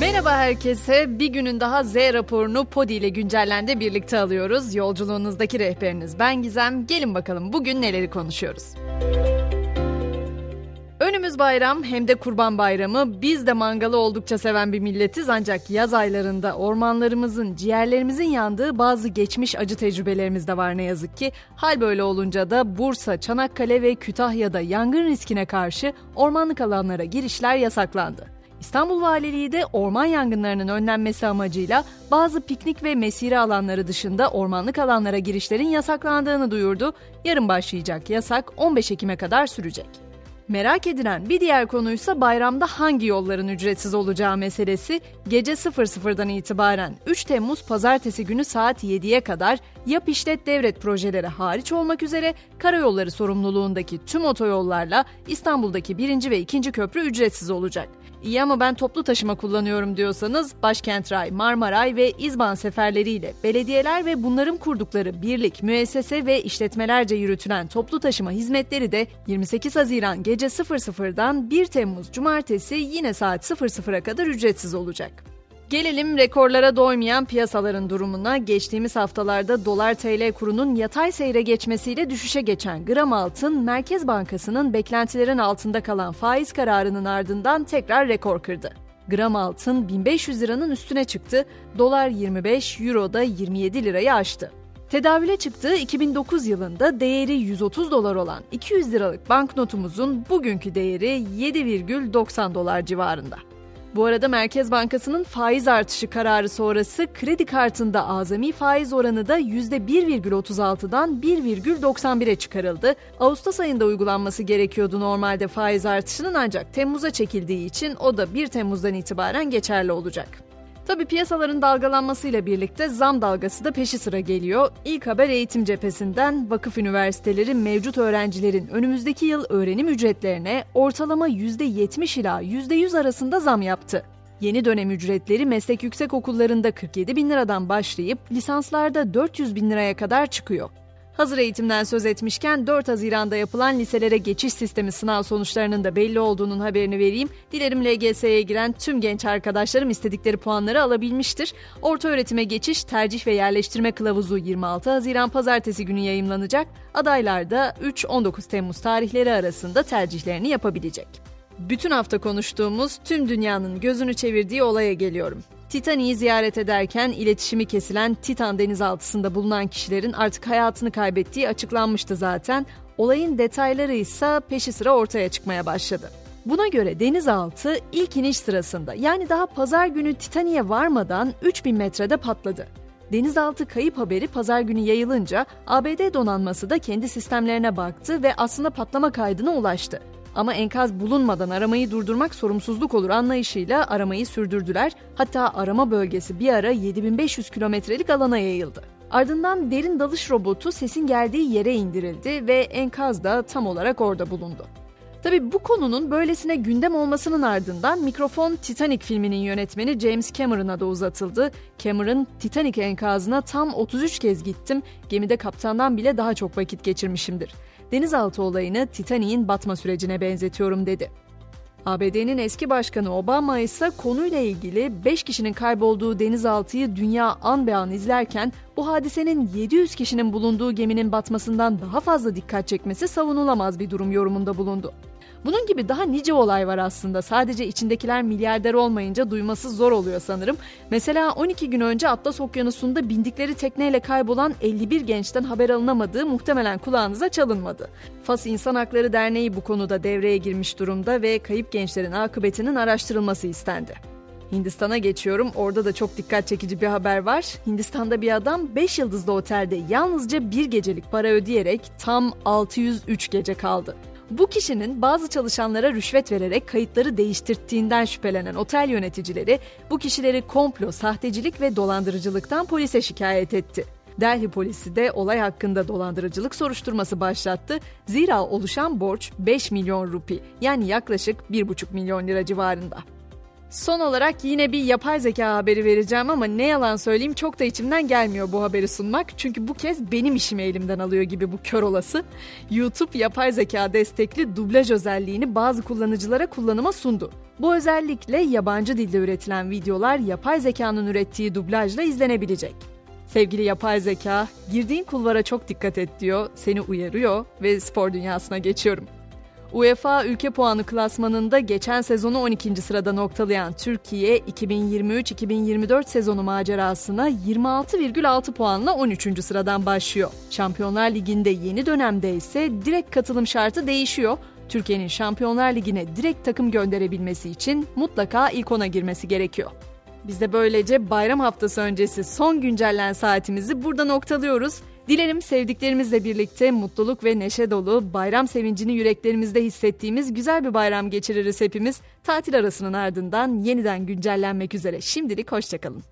Merhaba herkese. Bir günün daha Z raporunu Podi ile güncellendi birlikte alıyoruz. Yolculuğunuzdaki rehberiniz ben Gizem. Gelin bakalım bugün neleri konuşuyoruz. Önümüz bayram hem de kurban bayramı. Biz de mangalı oldukça seven bir milletiz ancak yaz aylarında ormanlarımızın, ciğerlerimizin yandığı bazı geçmiş acı tecrübelerimiz de var ne yazık ki. Hal böyle olunca da Bursa, Çanakkale ve Kütahya'da yangın riskine karşı ormanlık alanlara girişler yasaklandı. İstanbul Valiliği de orman yangınlarının önlenmesi amacıyla bazı piknik ve mesire alanları dışında ormanlık alanlara girişlerin yasaklandığını duyurdu. Yarın başlayacak yasak 15 Ekim'e kadar sürecek. Merak edilen bir diğer konuysa bayramda hangi yolların ücretsiz olacağı meselesi. Gece 00'dan itibaren 3 Temmuz pazartesi günü saat 7'ye kadar yap işlet devret projeleri hariç olmak üzere karayolları sorumluluğundaki tüm otoyollarla İstanbul'daki 1. ve 2. köprü ücretsiz olacak. İyi ama ben toplu taşıma kullanıyorum diyorsanız Başkent Ray, Marmaray ve İzban seferleriyle belediyeler ve bunların kurdukları birlik, müessese ve işletmelerce yürütülen toplu taşıma hizmetleri de 28 Haziran gece 00'dan 1 Temmuz Cumartesi yine saat 00'a kadar ücretsiz olacak. Gelelim rekorlara doymayan piyasaların durumuna. Geçtiğimiz haftalarda dolar TL kurunun yatay seyre geçmesiyle düşüşe geçen gram altın, Merkez Bankası'nın beklentilerin altında kalan faiz kararının ardından tekrar rekor kırdı. Gram altın 1500 liranın üstüne çıktı, dolar 25, euro da 27 lirayı aştı. Tedavüle çıktığı 2009 yılında değeri 130 dolar olan 200 liralık banknotumuzun bugünkü değeri 7,90 dolar civarında. Bu arada Merkez Bankası'nın faiz artışı kararı sonrası kredi kartında azami faiz oranı da %1,36'dan 1,91'e çıkarıldı. Ağustos ayında uygulanması gerekiyordu normalde faiz artışının ancak Temmuz'a çekildiği için o da 1 Temmuz'dan itibaren geçerli olacak. Tabi piyasaların dalgalanmasıyla birlikte zam dalgası da peşi sıra geliyor. İlk haber eğitim cephesinden vakıf üniversiteleri mevcut öğrencilerin önümüzdeki yıl öğrenim ücretlerine ortalama %70 ila %100 arasında zam yaptı. Yeni dönem ücretleri meslek yüksek okullarında 47 bin liradan başlayıp lisanslarda 400 bin liraya kadar çıkıyor. Hazır eğitimden söz etmişken 4 Haziran'da yapılan liselere geçiş sistemi sınav sonuçlarının da belli olduğunun haberini vereyim. Dilerim LGS'ye giren tüm genç arkadaşlarım istedikleri puanları alabilmiştir. Orta öğretime geçiş tercih ve yerleştirme kılavuzu 26 Haziran pazartesi günü yayımlanacak. Adaylar da 3-19 Temmuz tarihleri arasında tercihlerini yapabilecek. Bütün hafta konuştuğumuz tüm dünyanın gözünü çevirdiği olaya geliyorum. Titanic'i ziyaret ederken iletişimi kesilen Titan denizaltısında bulunan kişilerin artık hayatını kaybettiği açıklanmıştı zaten. Olayın detayları ise peşi sıra ortaya çıkmaya başladı. Buna göre denizaltı ilk iniş sırasında yani daha pazar günü Titanic'e varmadan 3000 metrede patladı. Denizaltı kayıp haberi pazar günü yayılınca ABD donanması da kendi sistemlerine baktı ve aslında patlama kaydına ulaştı. Ama enkaz bulunmadan aramayı durdurmak sorumsuzluk olur anlayışıyla aramayı sürdürdüler. Hatta arama bölgesi bir ara 7500 kilometrelik alana yayıldı. Ardından derin dalış robotu sesin geldiği yere indirildi ve enkaz da tam olarak orada bulundu. Tabi bu konunun böylesine gündem olmasının ardından mikrofon Titanic filminin yönetmeni James Cameron'a da uzatıldı. Cameron, Titanic enkazına tam 33 kez gittim, gemide kaptandan bile daha çok vakit geçirmişimdir denizaltı olayını Titanic'in batma sürecine benzetiyorum dedi. ABD'nin eski başkanı Obama ise konuyla ilgili 5 kişinin kaybolduğu denizaltıyı dünya an be an izlerken bu hadisenin 700 kişinin bulunduğu geminin batmasından daha fazla dikkat çekmesi savunulamaz bir durum yorumunda bulundu. Bunun gibi daha nice olay var aslında. Sadece içindekiler milyarder olmayınca duyması zor oluyor sanırım. Mesela 12 gün önce Atlas Okyanusu'nda bindikleri tekneyle kaybolan 51 gençten haber alınamadığı muhtemelen kulağınıza çalınmadı. Fas İnsan Hakları Derneği bu konuda devreye girmiş durumda ve kayıp gençlerin akıbetinin araştırılması istendi. Hindistan'a geçiyorum. Orada da çok dikkat çekici bir haber var. Hindistan'da bir adam 5 yıldızlı otelde yalnızca bir gecelik para ödeyerek tam 603 gece kaldı. Bu kişinin bazı çalışanlara rüşvet vererek kayıtları değiştirttiğinden şüphelenen otel yöneticileri bu kişileri komplo, sahtecilik ve dolandırıcılıktan polise şikayet etti. Delhi polisi de olay hakkında dolandırıcılık soruşturması başlattı. Zira oluşan borç 5 milyon rupi yani yaklaşık 1,5 milyon lira civarında. Son olarak yine bir yapay zeka haberi vereceğim ama ne yalan söyleyeyim çok da içimden gelmiyor bu haberi sunmak. Çünkü bu kez benim işimi elimden alıyor gibi bu kör olası. YouTube yapay zeka destekli dublaj özelliğini bazı kullanıcılara kullanıma sundu. Bu özellikle yabancı dilde üretilen videolar yapay zekanın ürettiği dublajla izlenebilecek. Sevgili yapay zeka, girdiğin kulvara çok dikkat et diyor, seni uyarıyor ve spor dünyasına geçiyorum. UEFA ülke puanı klasmanında geçen sezonu 12. sırada noktalayan Türkiye 2023-2024 sezonu macerasına 26,6 puanla 13. sıradan başlıyor. Şampiyonlar Ligi'nde yeni dönemde ise direkt katılım şartı değişiyor. Türkiye'nin Şampiyonlar Ligi'ne direkt takım gönderebilmesi için mutlaka ilk ona girmesi gerekiyor. Biz de böylece bayram haftası öncesi son güncellen saatimizi burada noktalıyoruz. Dilerim sevdiklerimizle birlikte mutluluk ve neşe dolu bayram sevincini yüreklerimizde hissettiğimiz güzel bir bayram geçiririz hepimiz. Tatil arasının ardından yeniden güncellenmek üzere. Şimdilik hoşçakalın.